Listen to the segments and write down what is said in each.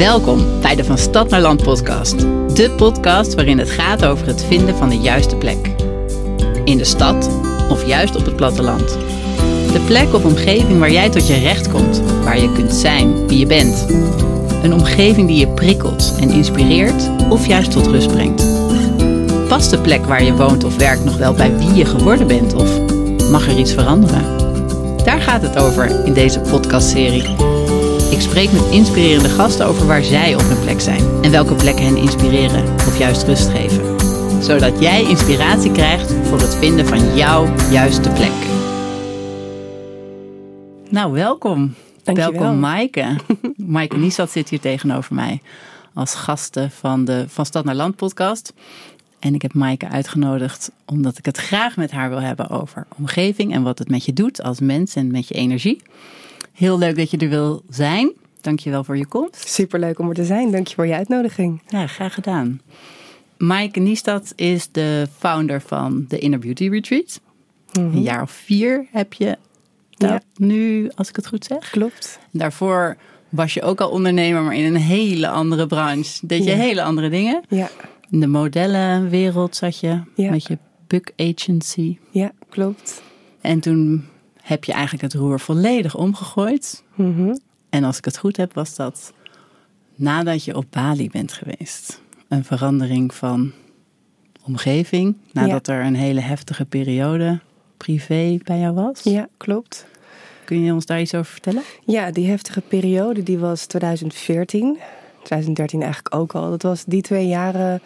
Welkom bij de Van Stad naar Land podcast. De podcast waarin het gaat over het vinden van de juiste plek. In de stad of juist op het platteland. De plek of omgeving waar jij tot je recht komt, waar je kunt zijn wie je bent. Een omgeving die je prikkelt en inspireert of juist tot rust brengt. Past de plek waar je woont of werkt nog wel bij wie je geworden bent of mag er iets veranderen? Daar gaat het over in deze podcastserie. Ik spreek met inspirerende gasten over waar zij op hun plek zijn en welke plekken hen inspireren of juist rust geven. Zodat jij inspiratie krijgt voor het vinden van jouw juiste plek. Nou, welkom. Dankjewel. Welkom, Maaike. Maaike Niesat zit hier tegenover mij als gasten van de Van Stad naar Land podcast. En ik heb Maaike uitgenodigd omdat ik het graag met haar wil hebben over omgeving en wat het met je doet als mens en met je energie. Heel leuk dat je er wil zijn. Dankjewel voor je komst. Superleuk om er te zijn. Dank je voor je uitnodiging. Ja, graag gedaan. Maaike Niestad is de founder van de Inner Beauty Retreat. Een jaar of vier heb je dat Ja. nu, als ik het goed zeg. Klopt. Daarvoor was je ook al ondernemer, maar in een hele andere branche. Deed je Ja. hele andere dingen. Ja, In de modellenwereld zat je Ja. met je Buck Agency. ja klopt. En toen heb je eigenlijk het roer volledig omgegooid. Mhm. En als ik het goed heb, was dat nadat je op Bali bent geweest. Een verandering van omgeving. Nadat er een hele heftige periode privé bij jou was. Ja, klopt. Kun je ons daar iets over vertellen? Ja, die heftige periode die was 2014. 2013 eigenlijk ook al. Dat was die twee jaren.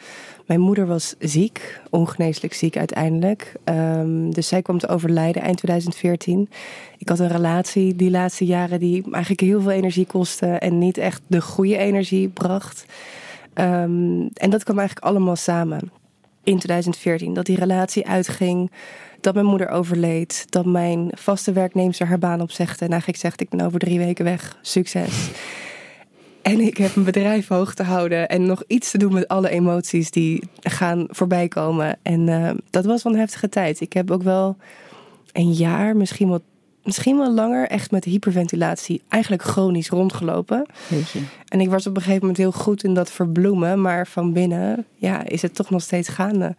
Mijn moeder was ziek, ongeneeslijk ziek uiteindelijk. Ehm, dus zij kwam te overlijden eind 2014. Ik had een relatie die laatste jaren die eigenlijk heel veel energie kostte en niet echt de goede energie bracht. Ehm, en dat kwam eigenlijk allemaal samen in 2014. Dat die relatie uitging, dat mijn moeder overleed, dat mijn vaste werknemster haar baan opzegde en eigenlijk zegt ik ben over drie weken weg, succes. En ik heb een bedrijf hoog te houden en nog iets te doen met alle emoties die gaan voorbij komen. En eh, dat was wel een heftige tijd. Ik heb ook wel een jaar, misschien wel, misschien wel langer, echt met hyperventilatie eigenlijk chronisch rondgelopen. En ik was op een gegeven moment heel goed in dat verbloemen, maar van binnen ja, is het toch nog steeds gaande.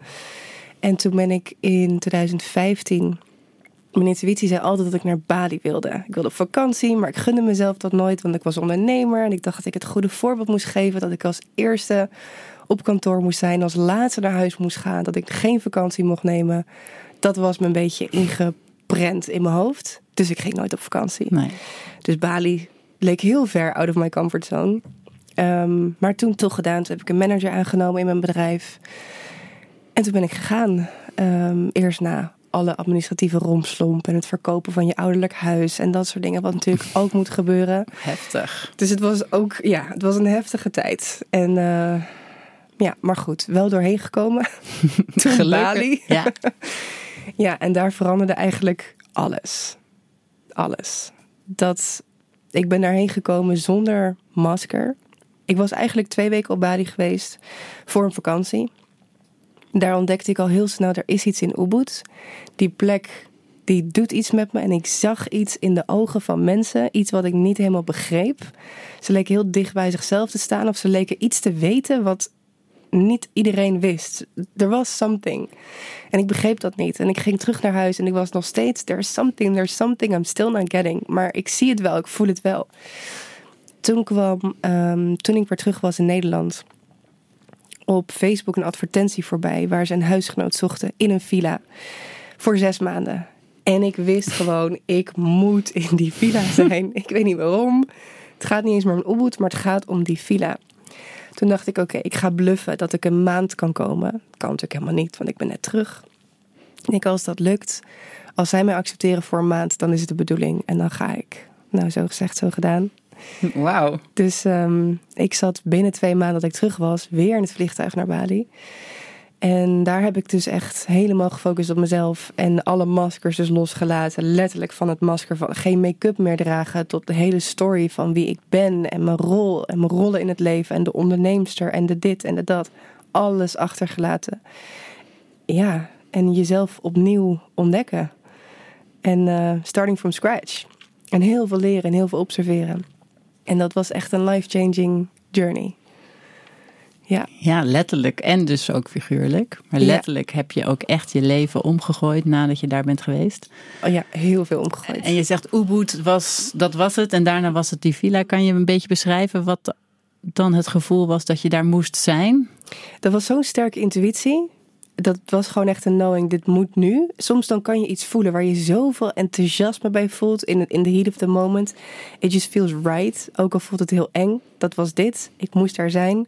En toen ben ik in 2015. Mijn intuïtie zei altijd dat ik naar Bali wilde. Ik wilde op vakantie, maar ik gunde mezelf dat nooit, want ik was ondernemer. En ik dacht dat ik het goede voorbeeld moest geven. Dat ik als eerste op kantoor moest zijn, als laatste naar huis moest gaan. Dat ik geen vakantie mocht nemen. Dat was me een beetje ingeprent in mijn hoofd. Dus ik ging nooit op vakantie. Nee. Dus Bali leek heel ver out of my comfort zone. Ehm, maar toen toch gedaan. Toen heb ik een manager aangenomen in mijn bedrijf. En toen ben ik gegaan. Ehm, eerst na alle administratieve rompslomp en het verkopen van je ouderlijk huis en dat soort dingen, wat natuurlijk ook moet gebeuren. Heftig. Dus het was ook, ja, het was een heftige tijd. En eh, ja, maar goed, wel doorheen gekomen. Toen Gelukkig. Bali. Ja. Ja, en daar veranderde eigenlijk alles. Alles. Dat, ik ben daarheen gekomen zonder masker. Ik was eigenlijk twee weken op Bali geweest voor een vakantie. Daar ontdekte ik al heel snel, er is iets in Ubud. Die plek, die doet iets met me. En ik zag iets in de ogen van mensen. Iets wat ik niet helemaal begreep. Ze leken heel dicht bij zichzelf te staan. Of ze leken iets te weten wat niet iedereen wist. Er was something. En ik begreep dat niet. En ik ging terug naar huis en ik was nog steeds... There's something, there's something I'm still not getting. Maar ik zie het wel, ik voel het wel. Toen kwam, ehm, toen ik weer terug was in Nederland... op Facebook een advertentie voorbij... waar ze een huisgenoot zochten in een villa. Voor zes maanden. En ik wist gewoon, ik moet in die villa zijn. ik weet niet waarom. Het gaat niet eens meer om Ubud, maar het gaat om die villa. Toen dacht ik, oké, ik ga bluffen dat ik een maand kan komen. Kan natuurlijk helemaal niet, want ik ben net terug. En ik, als dat lukt, als zij mij accepteren voor een maand, dan is het de bedoeling. En dan ga ik. Nou, zo gezegd, zo gedaan. Wauw. Dus ehm, ik zat binnen twee maanden dat ik terug was, weer in het vliegtuig naar Bali. En daar heb ik dus echt helemaal gefocust op mezelf. En alle maskers dus losgelaten. Letterlijk van het masker van geen make-up meer dragen. Tot de hele story van wie ik ben. En mijn rol. En mijn rollen in het leven. En de onderneemster. En de dit en de dat. Alles achtergelaten. Ja, en jezelf opnieuw ontdekken. En eh, starting from scratch. En heel veel leren en heel veel observeren. En dat was echt een life-changing journey. Ja. Ja, letterlijk en dus ook figuurlijk. Maar Ja. letterlijk heb je ook echt je leven omgegooid nadat je daar bent geweest. Oh ja, heel veel omgegooid. En je zegt Ubud was, dat was het en daarna was het die villa. Kan je een beetje beschrijven wat dan het gevoel was dat je daar moest zijn? Dat was zo'n sterke intuïtie. Dat was gewoon echt een knowing, dit moet nu. Soms dan kan je iets voelen waar je zoveel enthousiasme bij voelt. In, in the heat of the moment. It just feels right. Ook al voelt het heel eng. Dat was dit. Ik moest daar zijn.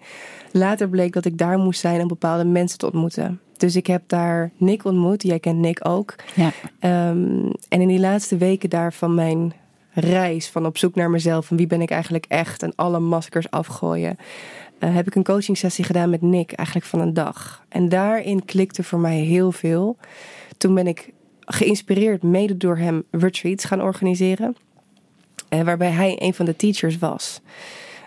Later bleek dat ik daar moest zijn om bepaalde mensen te ontmoeten. Dus ik heb daar Nick ontmoet. Jij kent Nick ook. Ja. Ehm, en in die laatste weken daar van mijn reis, van op zoek naar mezelf en wie ben ik eigenlijk echt en alle maskers afgooien, eh, heb ik een coaching sessie gedaan met Nick, eigenlijk van een dag. En daarin klikte voor mij heel veel. Toen ben ik geïnspireerd, mede door hem, retreats gaan organiseren. eh, waarbij hij een van de teachers was.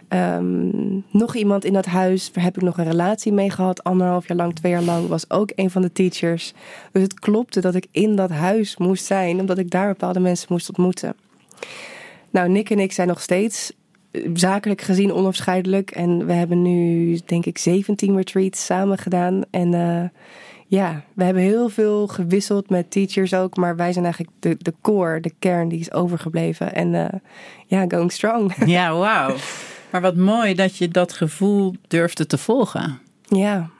Ehm, nog iemand in dat huis, daar heb ik nog een relatie mee gehad. Anderhalf jaar lang, twee jaar lang, was ook een van de teachers. Dus het klopte dat ik in dat huis moest zijn, omdat ik daar bepaalde mensen moest ontmoeten. Nou, Nick en ik zijn nog steeds eh, zakelijk gezien onafscheidelijk. En we hebben nu, denk ik, 17 retreats samen gedaan. En eh, ja, we hebben heel veel gewisseld met teachers ook. Maar wij zijn eigenlijk de, de core, de kern die is overgebleven. En eh, ja, going strong. Ja, wauw. Maar wat mooi dat je dat gevoel durfde te volgen. Ja.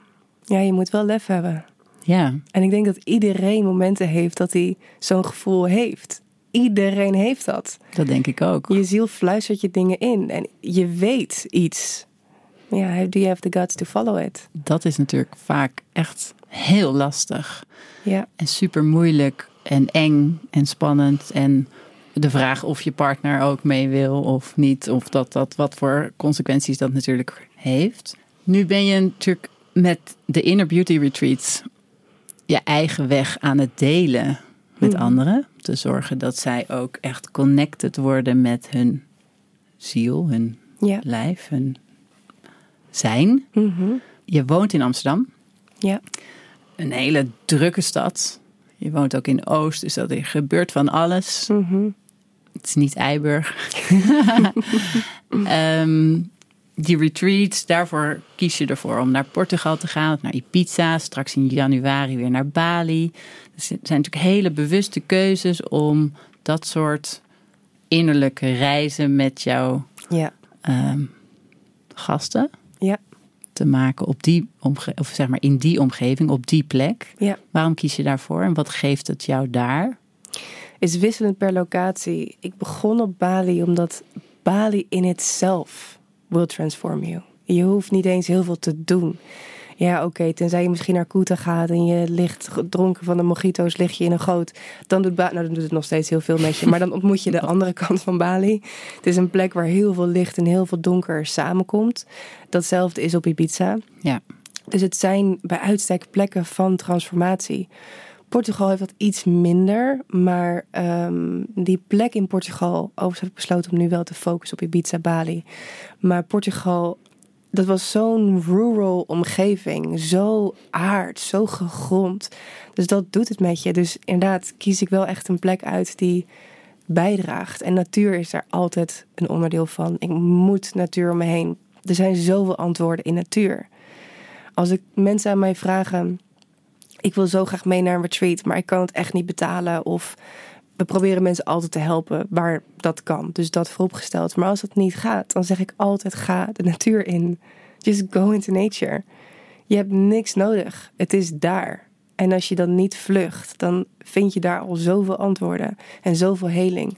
ja, je moet wel lef hebben. Ja, En ik denk dat iedereen momenten heeft dat hij zo'n gevoel heeft. Iedereen heeft dat. dat denk ik ook. Je ziel fluistert je dingen in en je weet iets. Ja, do you have the guts to follow it? Dat is natuurlijk vaak echt heel lastig. Ja, En super moeilijk en eng en spannend. En de vraag of je partner ook mee wil of niet. Of dat dat wat voor consequenties dat natuurlijk heeft. Nu ben je natuurlijk met de Inner Beauty Retreats je eigen weg aan het delen met Mhm. anderen. Te zorgen dat zij ook echt connected worden met hun ziel, hun ja, lijf, hun zijn. mhm. Je woont in Amsterdam ja, een hele drukke stad. Je woont ook in Oost, dus dat er gebeurt van alles. mhm. Het is niet Eiburg. Ehm, die retreats, daarvoor kies je ervoor om naar Portugal te gaan, of naar Ibiza, straks in januari weer naar Bali. Dus het zijn natuurlijk hele bewuste keuzes om dat soort innerlijke reizen met jouw ja, ehm, gasten ja, te maken op die omge- of zeg maar in die omgeving, op die plek. ja. Waarom kies je daarvoor en wat geeft het jou daar? Is wisselend per locatie. Ik begon op Bali omdat Bali in itself will transform you. Je hoeft niet eens heel veel te doen. Ja, oké, tenzij je misschien naar Kuta gaat en je ligt dronken van de mojito's, lig je in een goot. Dan doet, nou, dan doet het nog steeds heel veel met je. Maar dan ontmoet je de andere kant van Bali. Het is een plek waar heel veel licht en heel veel donker samenkomt. Datzelfde is op Ibiza. Ja, Dus het zijn bij uitstek plekken van transformatie. Portugal heeft dat iets minder, maar ehm, die plek in Portugal, overigens heb ik besloten om nu wel te focussen op Ibiza, Bali. Maar Portugal, dat was zo'n rural omgeving, zo aard, zo gegrond. Dus dat doet het met je. Dus inderdaad kies ik wel echt een plek uit die bijdraagt. En natuur is daar altijd een onderdeel van. Ik moet natuur om me heen. Er zijn zoveel antwoorden in natuur. Als ik mensen aan mij vragen, ik wil zo graag mee naar een retreat, maar ik kan het echt niet betalen. Of we proberen mensen altijd te helpen waar dat kan. Dus dat vooropgesteld. Maar als dat niet gaat, dan zeg ik altijd ga de natuur in. Just go into nature. Je hebt niks nodig. Het is daar. En als je dan niet vlucht, dan vind je daar al zoveel antwoorden en zoveel heling.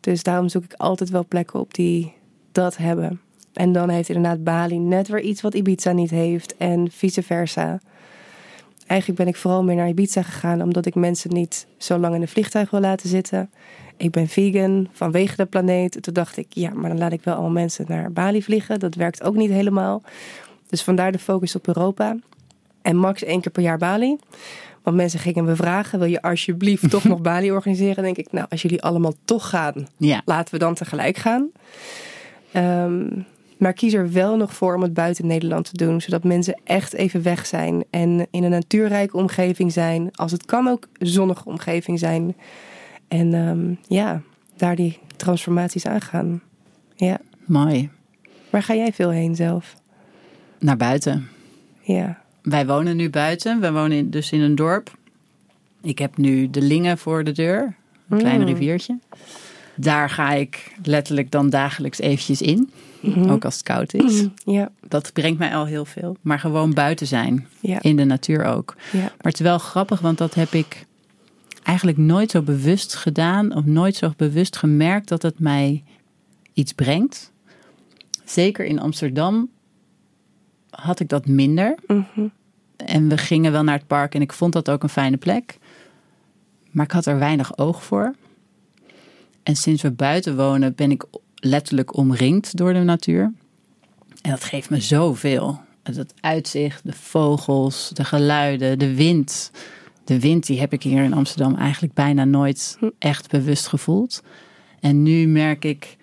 Dus daarom zoek ik altijd wel plekken op die dat hebben. En dan heeft inderdaad Bali net weer iets wat Ibiza niet heeft en vice versa. Eigenlijk ben ik vooral meer naar Ibiza gegaan omdat ik mensen niet zo lang in een vliegtuig wil laten zitten. Ik ben vegan vanwege de planeet. Toen dacht ik, ja, maar dan laat ik wel al mensen naar Bali vliegen. Dat werkt ook niet helemaal. Dus vandaar de focus op Europa. En max één keer per jaar Bali. Want mensen gingen me vragen: wil je alsjeblieft toch nog Bali organiseren? Dan denk ik, nou, als jullie allemaal toch gaan, ja, laten we dan tegelijk gaan. Ehm, maar kies er wel nog voor om het buiten Nederland te doen, zodat mensen echt even weg zijn en in een natuurrijke omgeving zijn. Als het kan ook zonnige omgeving zijn. En ehm, ja, daar die transformaties aangaan. Ja, mooi. Waar ga jij veel heen zelf? Naar buiten. Ja. Wij wonen nu buiten. We wonen dus in een dorp. Ik heb nu de Lingen voor de deur. Een klein Mm. riviertje. Daar ga ik letterlijk dan dagelijks eventjes in. Mhm. Ook als het koud is. Ja, Dat brengt mij al heel veel. Maar gewoon buiten zijn. ja, In de natuur ook. ja. Maar het is wel grappig, want dat heb ik eigenlijk nooit zo bewust gedaan. Of nooit zo bewust gemerkt dat het mij iets brengt. Zeker in Amsterdam had ik dat minder. Mhm. En we gingen wel naar het park en ik vond dat ook een fijne plek. Maar ik had er weinig oog voor. En sinds we buiten wonen ben ik letterlijk omringd door de natuur. En dat geeft me zoveel. Het uitzicht, de vogels, de geluiden, de wind. De wind die heb ik hier in Amsterdam eigenlijk bijna nooit echt bewust gevoeld. En nu merk ik,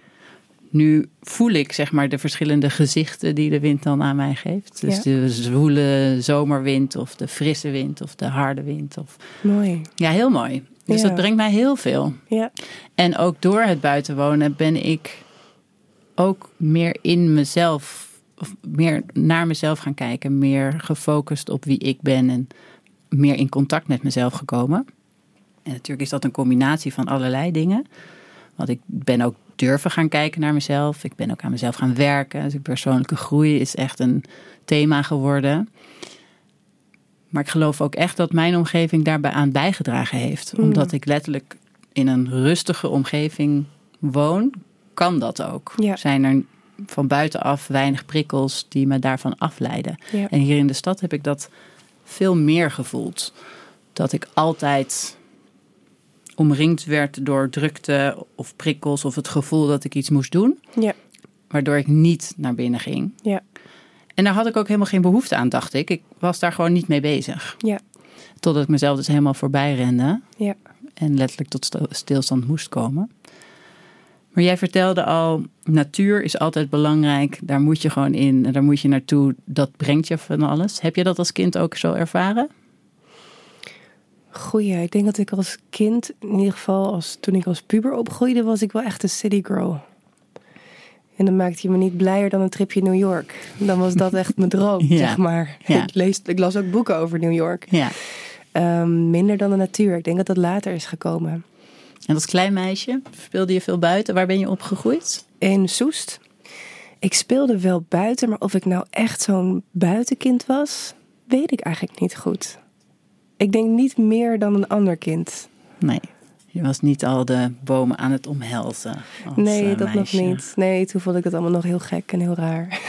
nu voel ik zeg maar de verschillende gezichten die de wind dan aan mij geeft. Dus Ja. de zwoele zomerwind of de frisse wind of de harde wind. Of... Mooi. Ja, heel mooi. Dus Ja. dat brengt mij heel veel. Ja, En ook door het buiten wonen ben ik ook meer in mezelf, of meer naar mezelf gaan kijken. Meer gefocust op wie ik ben en meer in contact met mezelf gekomen. En natuurlijk is dat een combinatie van allerlei dingen. Want ik ben ook durven gaan kijken naar mezelf. Ik ben ook aan mezelf gaan werken. Dus persoonlijke groei is echt een thema geworden. Maar ik geloof ook echt dat mijn omgeving daarbij aan bijgedragen heeft. Mm. Omdat ik letterlijk in een rustige omgeving woon, kan dat ook. Ja. Zijn er van buitenaf weinig prikkels die me daarvan afleiden. ja. En hier in de stad heb ik dat veel meer gevoeld. Dat ik altijd omringd werd door drukte of prikkels of het gevoel dat ik iets moest doen. Ja. Waardoor ik niet naar binnen ging. Ja. En daar had ik ook helemaal geen behoefte aan, dacht ik. Ik was daar gewoon niet mee bezig. Ja. Totdat ik mezelf dus helemaal voorbij rende. Ja. En letterlijk tot stilstand moest komen. Maar jij vertelde al, natuur is altijd belangrijk. Daar moet je gewoon in. en Daar moet je naartoe. Dat brengt je van alles. Heb je dat als kind ook zo ervaren? Goeie. Ik denk dat ik als kind, in ieder geval als, toen ik als puber opgroeide, was ik wel echt een city girl. En dan maakte je me niet blijer dan een tripje New York. Dan was dat echt mijn droom, Ja. zeg maar. Ja. Ik, lees, ik las ook boeken over New York. Ja. Ehm, minder dan de natuur. Ik denk dat dat later is gekomen. En als klein meisje speelde je veel buiten. Waar ben je opgegroeid? In Soest. Ik speelde wel buiten, maar of ik nou echt zo'n buitenkind was, weet ik eigenlijk niet goed. Ik denk niet meer dan een ander kind. Nee. Je was niet al de bomen aan het omhelzen. nee, eh, dat nog niet. Nee, toen vond ik het allemaal nog heel gek en heel raar.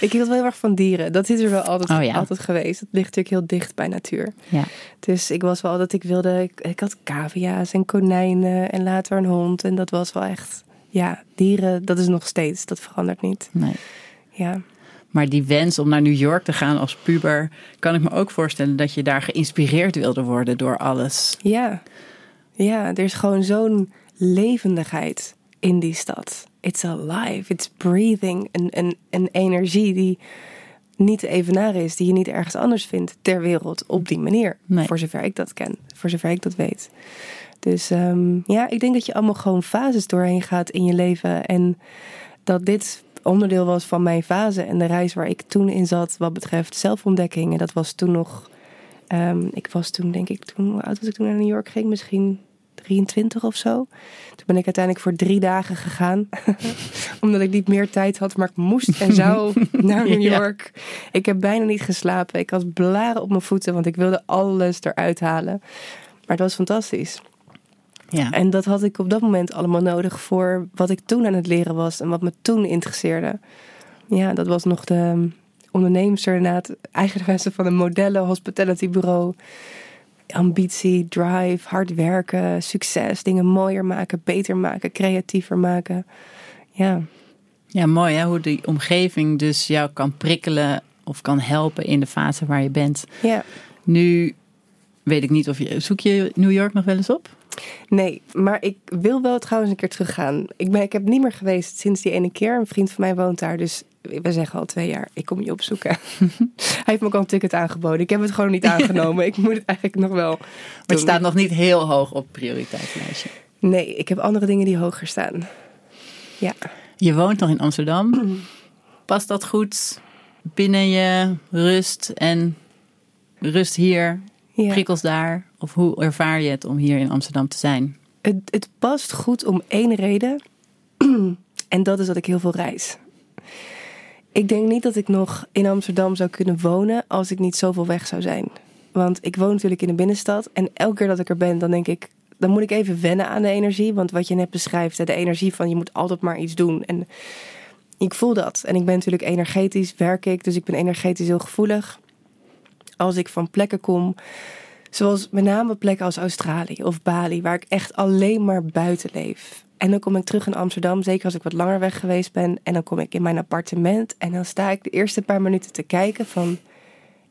ik hield wel heel erg van dieren. Dat is er wel altijd, Oh ja. altijd geweest. Het ligt natuurlijk heel dicht bij natuur. Ja. Dus ik was wel altijd, ik wilde, ik, ik had cavia's en konijnen en later een hond. En dat was wel echt, ja, dieren, dat is nog steeds, dat verandert niet. Nee. Ja, Maar die wens om naar New York te gaan als puber, kan ik me ook voorstellen dat je daar geïnspireerd wilde worden door alles. ja. Ja, er is gewoon zo'n levendigheid in die stad. It's alive, it's breathing. Een, een, een energie die niet te evenaren is, die je niet ergens anders vindt ter wereld op die manier. Nee. Voor zover ik dat ken, voor zover ik dat weet. Dus ehm, ja, ik denk dat je allemaal gewoon fases doorheen gaat in je leven. En dat dit onderdeel was van mijn fase en de reis waar ik toen in zat wat betreft zelfontdekking. En dat was toen nog, ehm, ik was toen denk ik, toen, hoe oud was ik toen naar New York ging? Misschien 23 of zo. Toen ben ik uiteindelijk voor drie dagen gegaan. Omdat ik niet meer tijd had, maar ik moest en zou naar New Ja. York. Ik heb bijna niet geslapen. Ik had blaren op mijn voeten, want ik wilde alles eruit halen. Maar het was fantastisch. Ja. En dat had ik op dat moment allemaal nodig voor wat ik toen aan het leren was en wat me toen interesseerde. Ja, dat was nog de onderneemster, inderdaad, eigenaresse van een modellen hospitality bureau. Ambitie, drive, hard werken, succes, dingen mooier maken, beter maken, creatiever maken. Ja, ja, mooi hè, hoe die omgeving dus jou kan prikkelen of kan helpen in de fase waar je bent. ja. Nu weet ik niet of je, zoek je New York nog wel eens op? Nee, maar ik wil wel trouwens een keer teruggaan. Ik, ben, ik heb niet meer geweest sinds die ene keer. Een vriend van mij woont daar, dus we zeggen al twee jaar, ik kom je opzoeken. Hij heeft me ook al een ticket aangeboden. Ik heb het gewoon niet aangenomen. ik moet het eigenlijk nog wel Maar het staat nog niet heel hoog op prioriteitslijstje. Nee, ik heb andere dingen die hoger staan. Ja, Je woont nog in Amsterdam. Past dat goed binnen je rust en rust hier, Ja. prikkels daar? Of hoe ervaar je het om hier in Amsterdam te zijn? Het, het past goed om één reden. en dat is dat ik heel veel reis. Ik denk niet dat ik nog in Amsterdam zou kunnen wonen als ik niet zoveel weg zou zijn. Want ik woon natuurlijk in de binnenstad. En elke keer dat ik er ben, dan denk ik. Dan moet ik even wennen aan de energie. Want wat je net beschrijft, de energie van je moet altijd maar iets doen. En ik voel dat. En ik ben natuurlijk energetisch, werk ik. Dus ik ben energetisch heel gevoelig. Als ik van plekken kom Zoals met name plekken als Australië of Bali, waar ik echt alleen maar buiten leef. En dan kom ik terug in Amsterdam, zeker als ik wat langer weg geweest ben. En dan kom ik in mijn appartement en dan sta ik de eerste paar minuten te kijken van...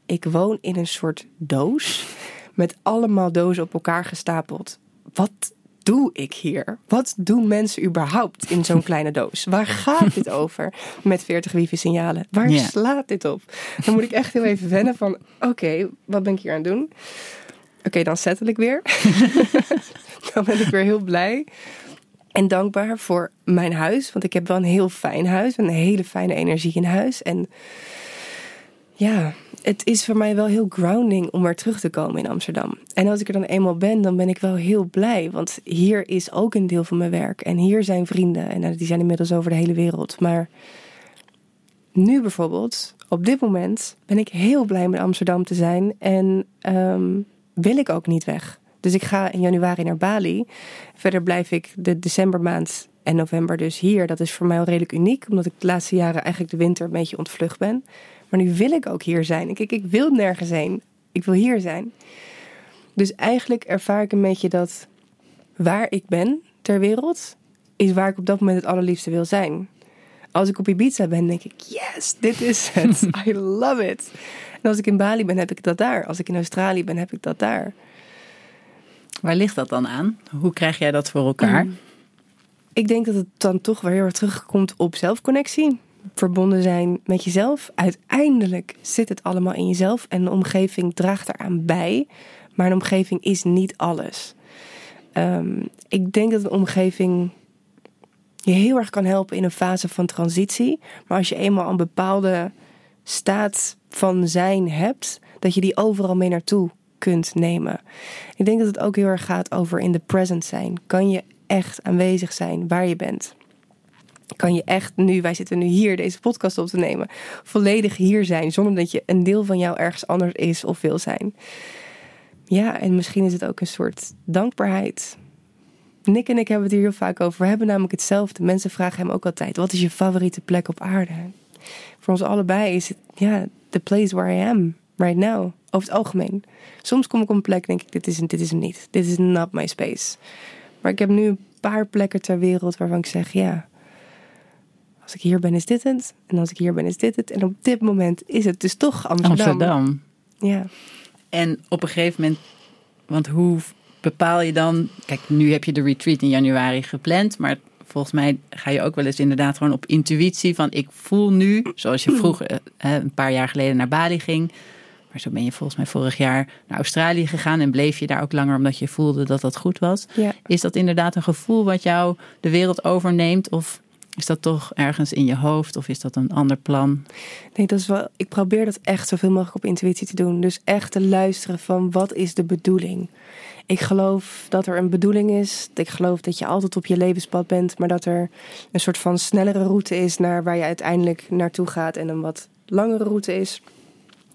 Ik woon in een soort doos met allemaal dozen op elkaar gestapeld. Wat doe ik hier? Wat doen mensen überhaupt in zo'n kleine doos? Waar gaat dit over met 40 wifi-signalen? Waar slaat dit op? Dan moet ik echt heel even wennen van... Oké, wat ben ik hier aan het doen? Oké, dan settle ik weer. dan ben ik weer heel blij. En dankbaar voor mijn huis. Want ik heb wel een heel fijn huis. Een hele fijne energie in huis. En ja, het is voor mij wel heel grounding om weer terug te komen in Amsterdam. En als ik er dan eenmaal ben, dan ben ik wel heel blij. Want hier is ook een deel van mijn werk. En hier zijn vrienden. En eh, die zijn inmiddels over de hele wereld. Maar nu bijvoorbeeld, op dit moment, ben ik heel blij met Amsterdam te zijn. En ehm, wil ik ook niet weg. Dus ik ga in januari naar Bali. Verder blijf ik de decembermaand en november dus hier. Dat is voor mij al redelijk uniek, omdat ik de laatste jaren eigenlijk de winter een beetje ontvlucht ben. Maar nu wil ik ook hier zijn. Ik, ik, wil nergens heen. Ik wil hier zijn. Dus eigenlijk ervaar ik een beetje dat waar ik ben ter wereld, is waar ik op dat moment het allerliefste wil zijn. Als ik op Ibiza ben, denk ik, yes, dit is het. I love it. En als ik in Bali ben, heb ik dat daar. Als ik in Australië ben, heb ik dat daar. Waar ligt dat dan aan? Hoe krijg jij dat voor elkaar? Ik denk dat het dan toch weer heel erg terugkomt op zelfconnectie. Verbonden zijn met jezelf. Uiteindelijk zit het allemaal in jezelf. En de omgeving draagt eraan bij. Maar de omgeving is niet alles. Ehm, ik denk dat de omgeving je heel erg kan helpen in een fase van transitie. Maar als je eenmaal een bepaalde staat van zijn hebt, dat je die overal mee naartoe kunt nemen. Ik denk dat het ook heel erg gaat over in de present zijn. Kan je echt aanwezig zijn waar je bent? Kan je echt nu, wij zitten nu hier deze podcast op te nemen, volledig hier zijn zonder dat je een deel van jou ergens anders is of wil zijn? Ja, en misschien is het ook een soort dankbaarheid. Nick en ik hebben het hier heel vaak over. We hebben namelijk hetzelfde. Mensen vragen hem ook altijd: wat is je favoriete plek op aarde? Voor ons allebei is het ja, the place where I am right now. Over het algemeen. Soms kom ik op een plek en denk ik: dit is, dit is hem niet. Dit is not my space. Maar ik heb nu een paar plekken ter wereld waarvan ik zeg: ja, als ik hier ben is dit het. En als ik hier ben is dit het. En op dit moment is het dus toch Amsterdam. Amsterdam. Ja. En op een gegeven moment, want hoe bepaal je dan? Kijk, nu heb je de retreat in januari gepland, maar volgens mij ga je ook wel eens inderdaad gewoon op intuïtie van ik voel nu, zoals je vroeger eh, een paar jaar geleden naar Bali ging. Maar zo ben je volgens mij vorig jaar naar Australië gegaan en bleef je daar ook langer omdat je voelde dat dat goed was. Ja. Is dat inderdaad een gevoel wat jou de wereld overneemt? Of is dat toch ergens in je hoofd? Of is dat een ander plan? Nee, dat is wel. Ik probeer dat echt zoveel mogelijk op intuïtie te doen. Dus echt te luisteren van wat is de bedoeling. Ik geloof dat er een bedoeling is. Ik geloof dat je altijd op je levenspad bent, maar dat er een soort van snellere route is naar waar je uiteindelijk naartoe gaat en een wat langere route is.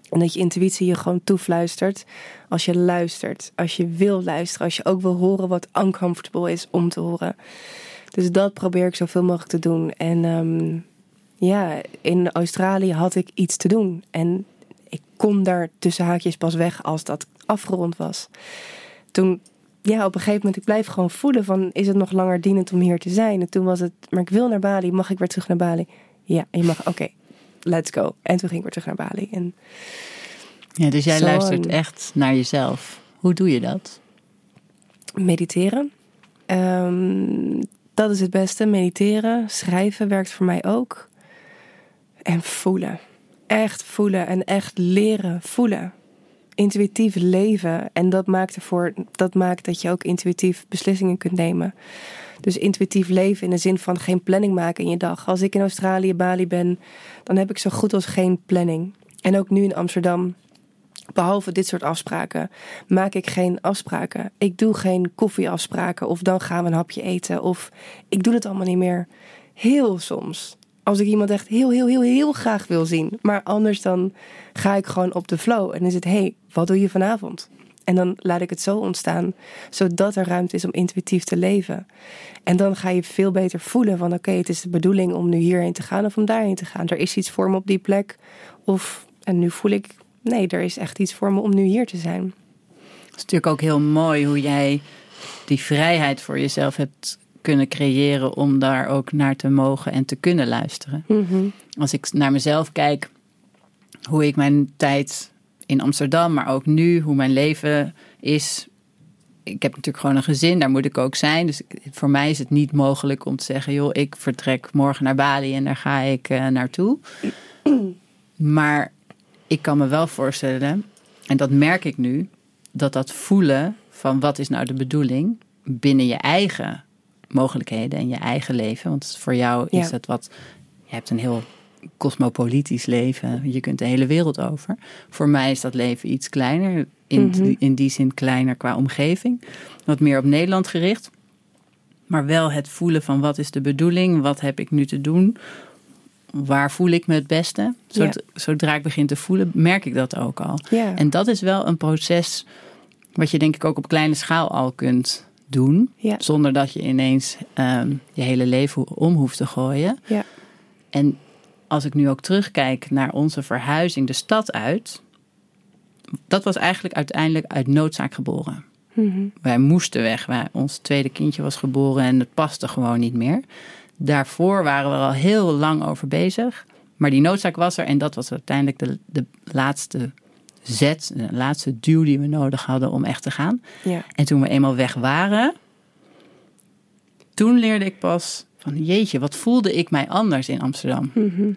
En dat je intuïtie je gewoon toefluistert. Als je luistert, als je wil luisteren, als je ook wil horen wat uncomfortable is om te horen. Dus dat probeer ik zoveel mogelijk te doen. En ehm, ja, in Australië had ik iets te doen. En ik kon daar tussen haakjes pas weg als dat afgerond was. Toen, ja, op een gegeven moment, ik blijf gewoon voelen van... is het nog langer dienend om hier te zijn? En toen was het, maar ik wil naar Bali, mag ik weer terug naar Bali? Ja, je mag, oké, let's go. En toen ging ik weer terug naar Bali. En Ja, dus jij luistert echt naar jezelf. Hoe doe je dat? mediteren. Ehm, dat is het beste. Mediteren, schrijven werkt voor mij ook. En voelen. Echt voelen en echt leren voelen. intuïtief leven. En dat maakt, ervoor, dat maakt dat je ook intuïtief beslissingen kunt nemen. Dus intuïtief leven in de zin van geen planning maken in je dag. Als ik in Australië, Bali ben, dan heb ik zo goed als geen planning. En ook nu in Amsterdam, behalve dit soort afspraken, maak ik geen afspraken. Ik doe geen koffieafspraken of dan gaan we een hapje eten. Of ik doe het allemaal niet meer. Heel soms. Als ik iemand echt heel, heel, heel, heel graag wil zien. Maar anders dan ga ik gewoon op de flow. En is het, hey, wat doe je vanavond? En dan laat ik het zo ontstaan, zodat er ruimte is om intuïtief te leven. En dan ga je veel beter voelen van oké, het is de bedoeling om nu hierheen te gaan of om daarheen te gaan. Er is iets voor me op die plek. Of, en nu voel ik, nee, er is echt iets voor me om nu hier te zijn. Het is natuurlijk ook heel mooi hoe jij die vrijheid voor jezelf hebt kunnen creëren om daar ook naar te mogen en te kunnen luisteren. Mhm. Als ik naar mezelf kijk, hoe ik mijn tijd in Amsterdam, maar ook nu, hoe mijn leven is. Ik heb natuurlijk gewoon een gezin, daar moet ik ook zijn. Dus voor mij is het niet mogelijk om te zeggen: joh, ik vertrek morgen naar Bali en daar ga ik uh, naartoe. Maar ik kan me wel voorstellen, en dat merk ik nu, dat dat voelen van wat is nou de bedoeling binnen je eigen mogelijkheden en je eigen leven. Want voor jou is Ja. dat wat. Je hebt een heel cosmopolitisch leven. Je kunt de hele wereld over. Voor mij is dat leven iets kleiner. In, Mhm. in die zin kleiner qua omgeving. Wat meer op Nederland gericht. Maar wel het voelen van wat is de bedoeling? Wat heb ik nu te doen? Waar voel ik me het beste? Zod- Zodra ik begin te voelen, merk ik dat ook al. Ja. En dat is wel een proces wat je denk ik ook op kleine schaal al kunt doen. Ja. Zonder dat je ineens ehm, je hele leven om hoeft te gooien. Ja. En als ik nu ook terugkijk naar onze verhuizing de stad uit. Dat was eigenlijk uiteindelijk uit noodzaak geboren. Mhm. Wij moesten weg. Wij, ons tweede kindje was geboren en het paste gewoon niet meer. Daarvoor waren we er al heel lang over bezig. Maar die noodzaak was er en dat was uiteindelijk de, de laatste zet, de laatste duw die we nodig hadden om echt te gaan. Ja. En toen we eenmaal weg waren, toen leerde ik pas van jeetje, wat voelde ik mij anders in Amsterdam. Mhm.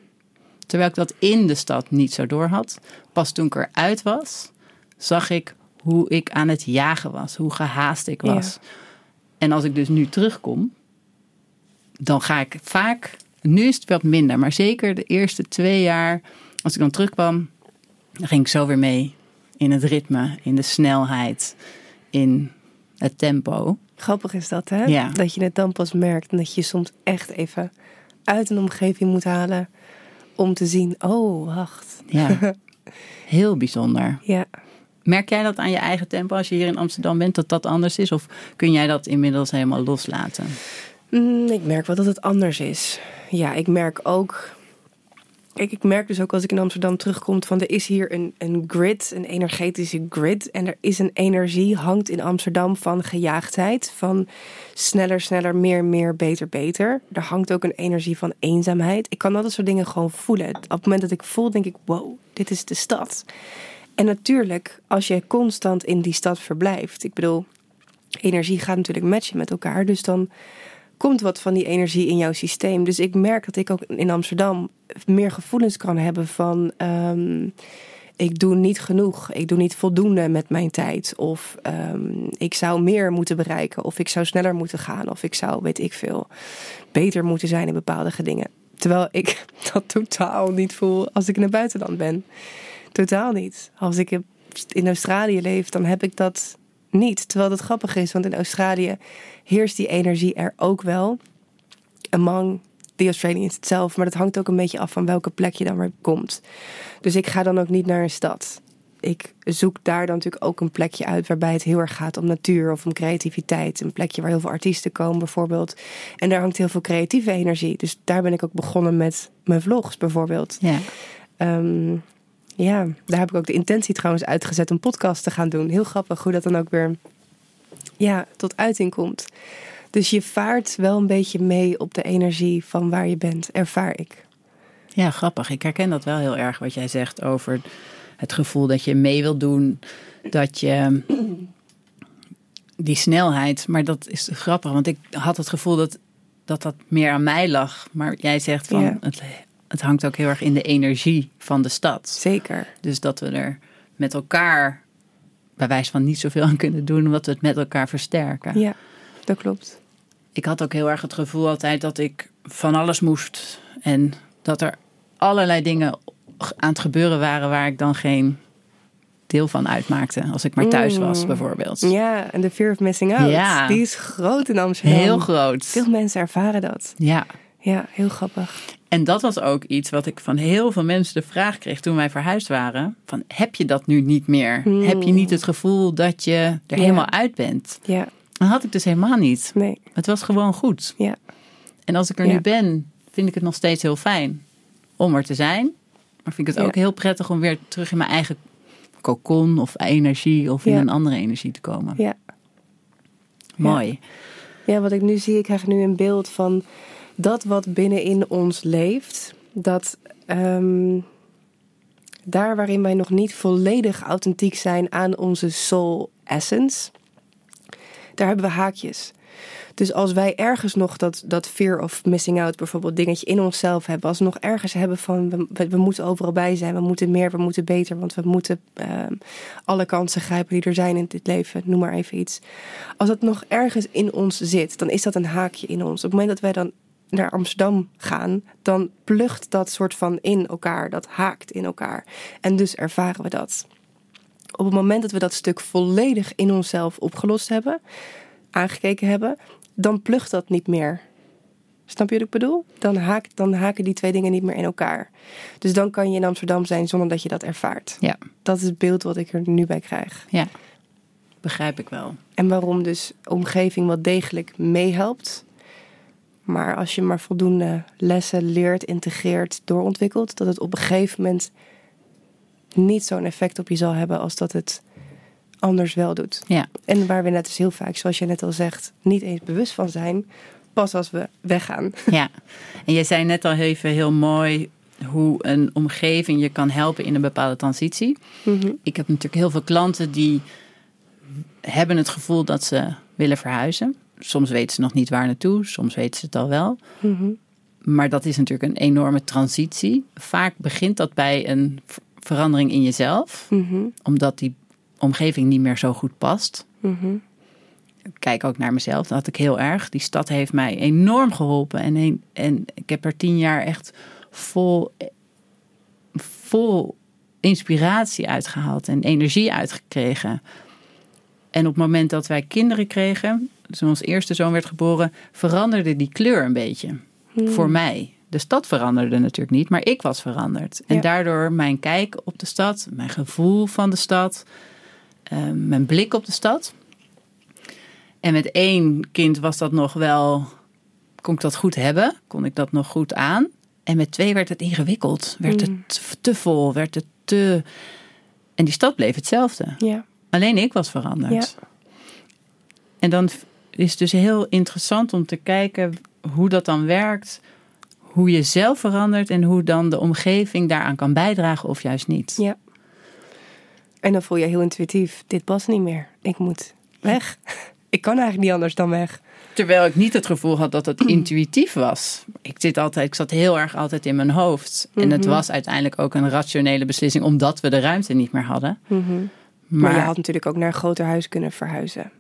Terwijl ik dat in de stad niet zo door had. Pas toen ik eruit was, zag ik hoe ik aan het jagen was, hoe gehaast ik was. En als ik dus nu terugkom, dan ga ik vaak, nu is het wat minder, maar zeker de eerste twee jaar, als ik dan terugkwam, dan ging ik zo weer mee in het ritme, in de snelheid, in het tempo. Grappig is dat, hè? Ja. Dat je het dan pas merkt en dat je soms echt even uit een omgeving moet halen om te zien, oh, wacht. Ja, heel bijzonder. Ja. Merk jij dat aan je eigen tempo als je hier in Amsterdam bent, dat dat anders is? Of kun jij dat inmiddels helemaal loslaten? Mm, ik merk wel dat het anders is. Ja, ik merk ook. Ik, ik merk dus ook als ik in Amsterdam terugkom van er is hier een, een grid, een energetische grid. En er is een energie, hangt in Amsterdam van gejaagdheid. Van sneller, sneller, meer, meer, beter, beter. Er hangt ook een energie van eenzaamheid. Ik kan al dat soort dingen gewoon voelen. Op het moment dat ik voel, denk ik, wow, dit is de stad. En natuurlijk, als je constant in die stad verblijft. Ik bedoel, energie gaat natuurlijk matchen met elkaar. Dus dan komt wat van die energie in jouw systeem. Dus ik merk dat ik ook in Amsterdam meer gevoelens kan hebben van. ehm, ik doe niet genoeg, ik doe niet voldoende met mijn tijd. Of ehm, ik zou meer moeten bereiken, of ik zou sneller moeten gaan, of ik zou, weet ik veel, beter moeten zijn in bepaalde dingen. Terwijl ik dat totaal niet voel als ik in het buitenland ben. Totaal niet. Als ik in Australië leef, dan heb ik dat niet. Terwijl dat grappig is, want in Australië heerst die energie er ook wel. Among the Australians zelf. Maar dat hangt ook een beetje af van welke plek je dan weer komt. Dus ik ga dan ook niet naar een stad. Ik zoek daar dan natuurlijk ook een plekje uit waarbij het heel erg gaat om natuur of om creativiteit. Een plekje waar heel veel artiesten komen bijvoorbeeld. En daar hangt heel veel creatieve energie. Dus daar ben ik ook begonnen met mijn vlogs bijvoorbeeld. Ja. Ehm, ja, daar heb ik ook de intentie trouwens uitgezet om podcast te gaan doen. Heel grappig hoe dat dan ook weer ja, tot uiting komt. Dus je vaart wel een beetje mee op de energie van waar je bent, ervaar ik. ja, grappig. Ik herken dat wel heel erg wat jij zegt over het gevoel dat je mee wil doen. Dat je die snelheid, maar dat is grappig, want ik had het gevoel dat dat, dat meer aan mij lag. Maar jij zegt van Ja. het, het hangt ook heel erg in de energie van de stad. Zeker. Dus dat we er met elkaar bij wijze van niet zoveel aan kunnen doen, omdat we het met elkaar versterken. Ja, dat klopt. Ik had ook heel erg het gevoel altijd dat ik van alles moest. En dat er allerlei dingen aan het gebeuren waren waar ik dan geen deel van uitmaakte. Als ik maar thuis was, Mm. bijvoorbeeld. Ja, en de fear of missing out. Ja. Die is groot in Amsterdam. Heel groot. Veel mensen ervaren dat. Ja. Ja, heel grappig. En dat was ook iets wat ik van heel veel mensen de vraag kreeg toen wij verhuisd waren. Van, heb je dat nu niet meer? Hmm. Heb je niet het gevoel dat je er Ja. helemaal uit bent? Ja, Dat had ik dus helemaal niet. nee. Het was gewoon goed. Ja, En als ik er Ja. nu ben, vind ik het nog steeds heel fijn om er te zijn. Maar vind ik het Ja. ook heel prettig om weer terug in mijn eigen cocon of energie of in Ja. een andere energie te komen. ja. Mooi. Ja, wat ik nu zie, ik krijg nu een beeld van dat wat binnenin ons leeft. Dat ehm, daar waarin wij nog niet volledig authentiek zijn aan onze soul essence, daar hebben we haakjes. Dus als wij ergens nog dat, dat fear of missing out, bijvoorbeeld dingetje in onszelf hebben, als we nog ergens hebben van we, we, moeten overal bij zijn, we moeten meer, we moeten beter, want we moeten ehm, alle kansen grijpen die er zijn in dit leven, noem maar even iets. Als dat nog ergens in ons zit, dan is dat een haakje in ons. Op het moment dat wij dan naar Amsterdam gaan, dan plucht dat soort van in elkaar, dat haakt in elkaar. En dus ervaren we dat. Op het moment dat we dat stuk volledig in onszelf opgelost hebben, aangekeken hebben, dan plucht dat niet meer. Snap je wat ik bedoel? Dan, haakt, dan haken die twee dingen niet meer in elkaar. Dus dan kan je in Amsterdam zijn zonder dat je dat ervaart. Ja, Dat is het beeld wat ik er nu bij krijg. ja. Begrijp ik wel. En waarom dus omgeving wel degelijk meehelpt. Maar als je maar voldoende lessen leert, integreert, doorontwikkelt, dat het op een gegeven moment niet zo'n effect op je zal hebben als dat het anders wel doet. Ja, En waar we net dus heel vaak, zoals je net al zegt, niet eens bewust van zijn, pas als we weggaan. ja. En jij zei net al even heel mooi hoe een omgeving je kan helpen in een bepaalde transitie. Mhm. Ik heb natuurlijk heel veel klanten die hebben het gevoel dat ze willen verhuizen. Soms weten ze nog niet waar naartoe, soms weten ze het al wel. Mhm. Maar dat is natuurlijk een enorme transitie. Vaak begint dat bij een ver- verandering in jezelf, Mhm. omdat die omgeving niet meer zo goed past. Mhm. Ik kijk ook naar mezelf, dat had ik heel erg. Die stad heeft mij enorm geholpen. En, een- en ik heb er tien jaar echt vol, vol inspiratie uitgehaald en energie uitgekregen. En op het moment dat wij kinderen kregen, toen ons eerste zoon werd geboren, veranderde die kleur een beetje voor mij. De stad veranderde natuurlijk niet, maar ik was veranderd. En Ja. daardoor mijn kijk op de stad, mijn gevoel van de stad, eh, mijn blik op de stad. En met één kind was dat nog wel, kon ik dat goed hebben, kon ik dat nog goed aan. En met twee werd het ingewikkeld, werd het te- te vol, werd het te. En die stad bleef hetzelfde. Ja. Alleen ik was veranderd. En dan is dus heel interessant om te kijken hoe dat dan werkt. Hoe je zelf verandert en hoe dan de omgeving daaraan kan bijdragen of juist niet. ja. En dan voel je heel intuïtief, dit past niet meer. Ik moet weg. Ik kan eigenlijk niet anders dan weg. Terwijl ik niet het gevoel had dat het intuïtief was. Ik, zit altijd, ik zat heel erg altijd in mijn hoofd. En het was uiteindelijk ook een rationele beslissing omdat we de ruimte niet meer hadden. Maar, Maar, je had natuurlijk ook naar een groter huis kunnen verhuizen.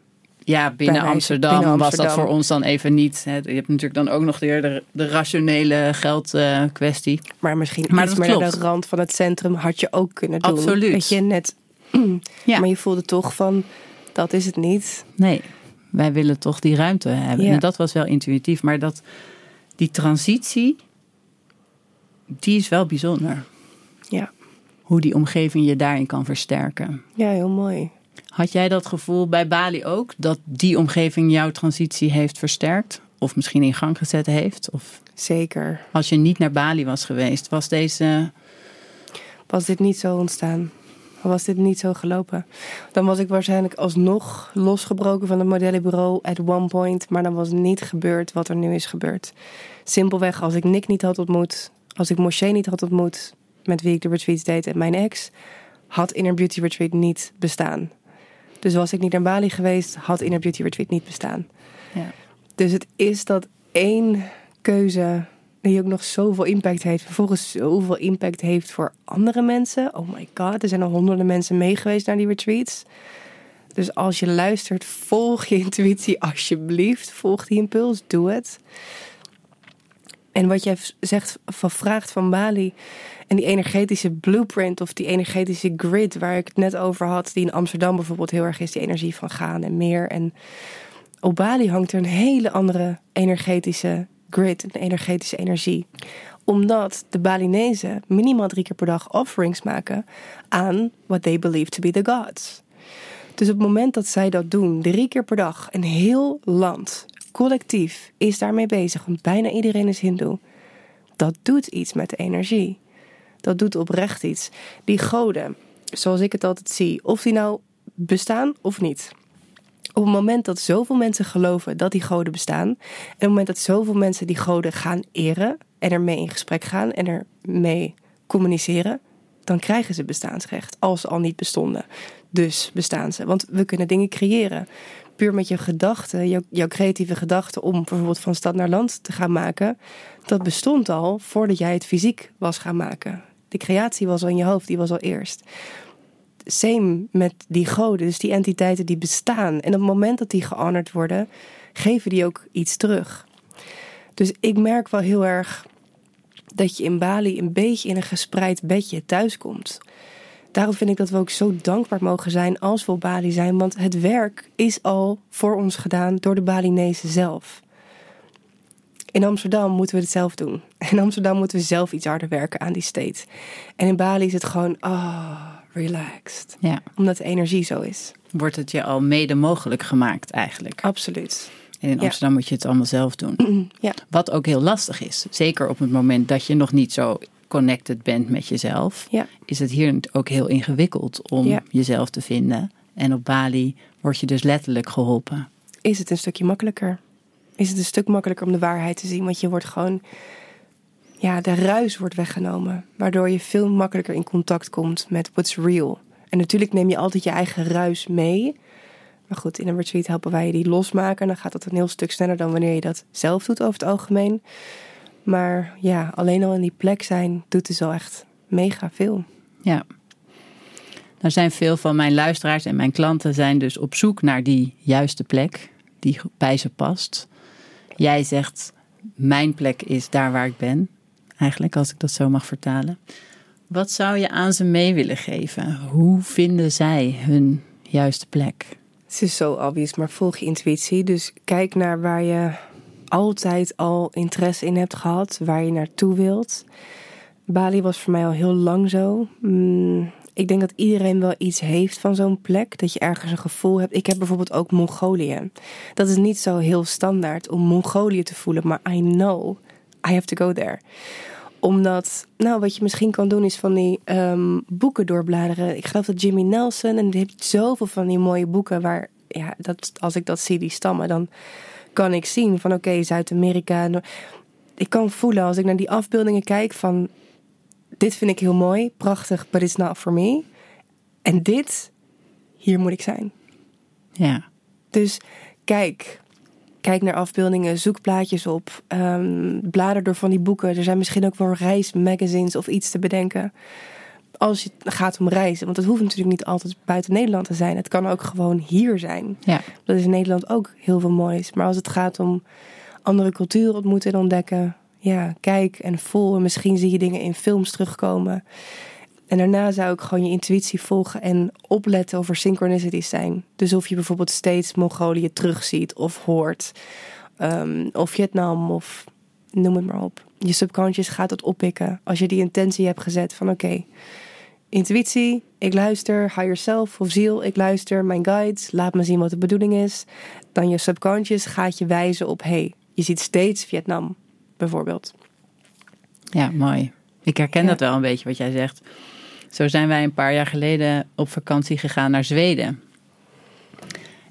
Ja, binnen Amsterdam, was dat voor ons dan even niet. hè. Je hebt natuurlijk dan ook nog weer de, de rationele geldkwestie. Maar misschien Maar iets meer naar klopt. de rand van het centrum had je ook kunnen doen. Absoluut. Weet je, net. Ja. Maar je voelde toch van, dat is het niet. Nee, wij willen toch die ruimte hebben. Ja. En dat was wel intuïtief. Maar dat, die transitie, die is wel bijzonder. Ja, Hoe die omgeving je daarin kan versterken. ja heel mooi. Had jij dat gevoel bij Bali ook? Dat die omgeving jouw transitie heeft versterkt? Of misschien in gang gezet heeft? Of Zeker. als je niet naar Bali was geweest, was deze... Was dit niet zo ontstaan? Was dit niet zo gelopen? Dan was ik waarschijnlijk alsnog losgebroken van het modellenbureau at one point. Maar dan was niet gebeurd wat er nu is gebeurd. Simpelweg, als ik Nick niet had ontmoet, als ik Moshe niet had ontmoet, met wie ik de retreats deed en mijn ex, had Inner Beauty Retreat niet bestaan. Dus was ik niet naar Bali geweest, had Inner Beauty Retreat niet bestaan. Ja. Dus het is dat één keuze die ook nog zoveel impact heeft. Vervolgens zoveel impact heeft voor andere mensen. Oh my god, er zijn al honderden mensen mee geweest naar die retreats. Dus als je luistert, volg je intuïtie alsjeblieft. Volg die impuls, doe het. En wat jij zegt van vraagt van Bali en die energetische blueprint of die energetische grid waar ik het net over had, die in Amsterdam bijvoorbeeld heel erg is, die energie van gaan en meer. En op Bali hangt er een hele andere energetische grid, een energetische energie. Omdat de Balinezen minimaal drie keer per dag offerings maken aan what they believe to be the gods. Dus op het moment dat zij dat doen, drie keer per dag, een heel land, collectief, is daarmee bezig, want bijna iedereen is Hindoe. Dat doet iets met de energie. Dat doet oprecht iets. Die goden, zoals ik het altijd zie, of die nou bestaan of niet. Op het moment dat zoveel mensen geloven dat die goden bestaan, en op het moment dat zoveel mensen die goden gaan eren en ermee in gesprek gaan en ermee communiceren, dan krijgen ze bestaansrecht als ze al niet bestonden. Dus bestaan ze. Want we kunnen dingen creëren. Puur met je gedachten, jouw, creatieve gedachten om bijvoorbeeld van stad naar land te gaan maken, dat bestond al voordat jij het fysiek was gaan maken. De creatie was al in je hoofd, die was al eerst. Same met die goden, dus die entiteiten die bestaan. En op het moment dat die gehonored worden, geven die ook iets terug. Dus ik merk wel heel erg dat je in Bali een beetje in een gespreid bedje thuiskomt. Daarom vind ik dat we ook zo dankbaar mogen zijn als we op Bali zijn. Want het werk is al voor ons gedaan door de Balinezen zelf. In Amsterdam moeten we het zelf doen. In Amsterdam moeten we zelf iets harder werken aan die state. En in Bali is het gewoon, ah, oh, relaxed. Ja. Omdat de energie zo is. Wordt het je al mede mogelijk gemaakt eigenlijk? Absoluut. En in Amsterdam moet je het allemaal zelf doen. Ja. Wat ook heel lastig is. Zeker op het moment dat je nog niet zo connected bent met jezelf. Ja. Is het hier ook heel ingewikkeld om jezelf te vinden. En op Bali word je dus letterlijk geholpen. Is het een stukje makkelijker? Is het een stuk makkelijker om de waarheid te zien? Want je wordt gewoon ja, de ruis wordt weggenomen. Waardoor je veel makkelijker in contact komt met what's real. En natuurlijk neem je altijd je eigen ruis mee. Maar goed, in een retreat helpen wij je die losmaken. En dan gaat dat een heel stuk sneller dan wanneer je dat zelf doet over het algemeen. Maar ja, alleen al in die plek zijn doet dus al echt mega veel. Ja. Nou zijn veel van mijn luisteraars en mijn klanten zijn dus op zoek naar die juiste plek die bij ze past. Jij zegt, mijn plek is daar waar ik ben. Eigenlijk, als ik dat zo mag vertalen. Wat zou je aan ze mee willen geven? Hoe vinden zij hun juiste plek? Het is zo obvious, maar volg je intuïtie. Dus kijk naar waar je altijd al interesse in hebt gehad, waar je naartoe wilt. Bali was voor mij al heel lang zo. Mm, ik denk dat iedereen wel iets heeft van zo'n plek. Dat je ergens een gevoel hebt. Ik heb bijvoorbeeld ook Mongolië. Dat is niet zo heel standaard om Mongolië te voelen. Maar I know I have to go there. Omdat, nou, wat je misschien kan doen is van die um, boeken doorbladeren. Ik geloof dat Jimmy Nelson en die heeft zoveel van die mooie boeken waar, ja, dat, als ik dat zie, die stammen, dan kan ik zien van oké, Zuid-Amerika. Ik kan voelen als ik naar die afbeeldingen kijk van dit vind ik heel mooi, prachtig, but it's not for me. En dit, hier moet ik zijn. Ja. Dus kijk, kijk naar afbeeldingen, zoek plaatjes op, um, blader door van die boeken. Er zijn misschien ook wel reismagazines of iets te bedenken. Als het gaat om reizen, want het hoeft natuurlijk niet altijd buiten Nederland te zijn. Het kan ook gewoon hier zijn. Ja. Dat is in Nederland ook heel veel moois. Maar als het gaat om andere culturen ontmoeten en ontdekken, ja, kijk en voel. En misschien zie je dingen in films terugkomen. En daarna zou ik gewoon je intuïtie volgen en opletten of er synchronicities zijn. Dus of je bijvoorbeeld steeds Mongolië terugziet of hoort. Um, of Vietnam of noem het maar op. Je subconscious gaat het oppikken als je die intentie hebt gezet van oké, intuïtie, ik luister, higher self of ziel, ik luister, mijn guides, laat me zien wat de bedoeling is. Dan je subconscious gaat je wijzen op hey, je ziet steeds Vietnam bijvoorbeeld. Ja, mooi. Ik herken dat wel een beetje wat jij zegt. Zo zijn wij een paar jaar geleden op vakantie gegaan naar Zweden.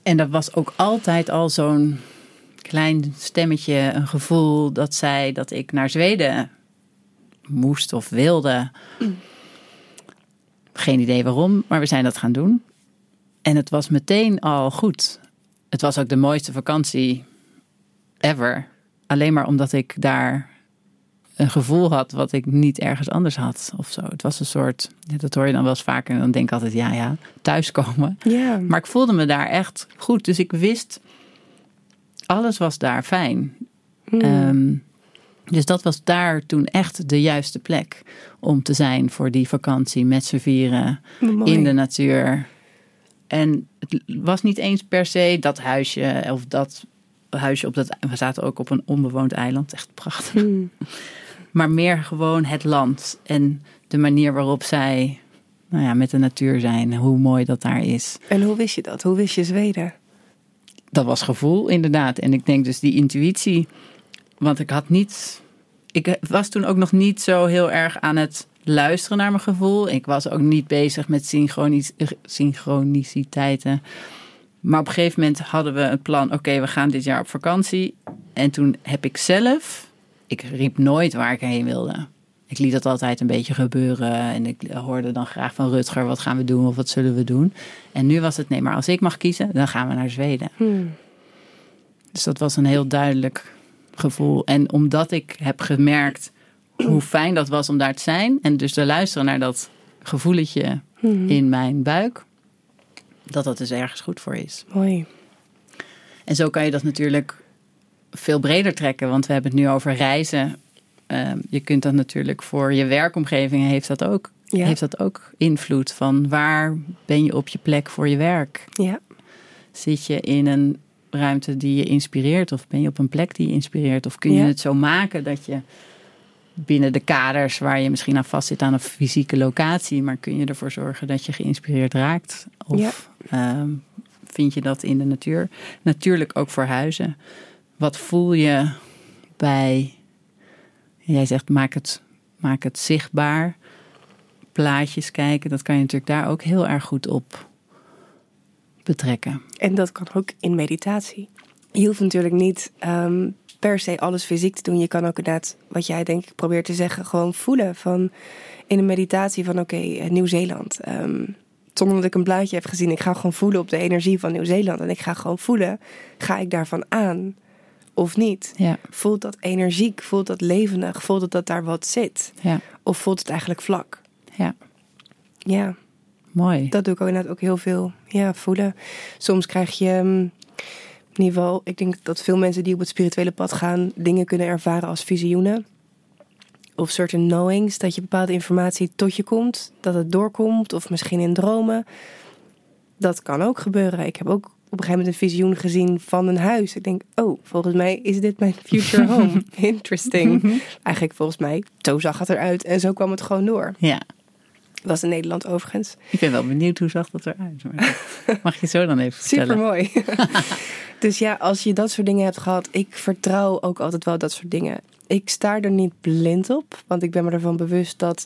En dat was ook altijd al zo'n klein stemmetje, een gevoel dat zei dat ik naar Zweden moest of wilde. Geen idee waarom, maar we zijn dat gaan doen. En het was meteen al goed. Het was ook de mooiste vakantie ever. Alleen maar omdat ik daar een gevoel had wat ik niet ergens anders had of zo. Het was een soort, dat hoor je dan wel eens vaker en dan denk ik altijd, ja, ja, thuiskomen. Ja. Maar ik voelde me daar echt goed. Dus ik wist, alles was daar fijn. Hmm. Ehm, dus dat was daar toen echt de juiste plek om te zijn voor die vakantie met z'n vieren Mooi. in de natuur. En het was niet eens per se dat huisje of dat huisje op dat. We zaten ook op een onbewoond eiland, echt prachtig. Hmm. Maar meer gewoon het land en de manier waarop zij nou ja, met de natuur zijn, hoe mooi dat daar is. En hoe wist je dat? Hoe wist je Zweden? Dat was gevoel, inderdaad. En ik denk dus die intuïtie. Want ik had niet. Ik was toen ook nog niet zo heel erg aan het luisteren naar mijn gevoel. Ik was ook niet bezig met synchronis synchroniciteiten. Maar op een gegeven moment hadden we het plan: oké, we gaan dit jaar op vakantie. En toen heb ik zelf. Ik riep nooit waar ik heen wilde. Ik liet dat altijd een beetje gebeuren. En ik hoorde dan graag van Rutger: wat gaan we doen of wat zullen we doen? En nu was het: nee, maar als ik mag kiezen, dan gaan we naar Zweden. Hmm. Dus dat was een heel duidelijk gevoel. En omdat ik heb gemerkt hoe fijn dat was om daar te zijn. En dus te luisteren naar dat gevoeletje Hmm. in mijn buik. Dat dat dus ergens goed voor is. Mooi. En zo kan je dat natuurlijk veel breder trekken. Want we hebben het nu over reizen. Ehm, je kunt dat natuurlijk voor je werkomgeving heeft dat ook. Ja. Heeft dat ook invloed van waar ben je op je plek voor je werk? Ja. Zit je in een ruimte die je inspireert? Of ben je op een plek die je inspireert? Of kun je Ja. het zo maken dat je binnen de kaders waar je misschien aan vast zit aan een fysieke locatie, maar kun je ervoor zorgen dat je geïnspireerd raakt? Of ehm, vind je dat in de natuur? Natuurlijk ook voor huizen. Wat voel je bij, jij zegt maak het, maak het zichtbaar, plaatjes kijken, dat kan je natuurlijk daar ook heel erg goed op betrekken. En dat kan ook in meditatie. Je hoeft natuurlijk niet ehm, per se alles fysiek te doen. Je kan ook inderdaad, wat jij denk ik probeert te zeggen, gewoon voelen van in een meditatie van oké, eh, Nieuw-Zeeland. Ehm, zonder dat ik een blaadje heb gezien. Ik ga gewoon voelen op de energie van Nieuw-Zeeland. En ik ga gewoon voelen, ga ik daarvan aan of niet? Ja, Voelt dat energiek? Voelt dat levendig? Voelt het dat daar wat zit? ja, Of voelt het eigenlijk vlak? ja. Ja, Mooi. dat doe ik ook inderdaad ook heel veel. Ja, voelen. Soms krijg je, mm, in ieder geval, ik denk dat veel mensen die op het spirituele pad gaan, dingen kunnen ervaren als visioenen. Of certain knowings, dat je bepaalde informatie tot je komt, dat het doorkomt, of misschien in dromen. Dat kan ook gebeuren. Ik heb ook op een gegeven moment een visioen gezien van een huis. Ik denk, oh, volgens mij is dit mijn future home. Interesting. Eigenlijk volgens mij, zo zag het eruit en zo kwam het gewoon door. Ja, Was in Nederland overigens. ik ben wel benieuwd hoe zag dat eruit. Mag je zo dan even vertellen? Super mooi. dus ja, als je dat soort dingen hebt gehad, ik vertrouw ook altijd wel dat soort dingen. Ik sta er niet blind op, want ik ben me ervan bewust dat,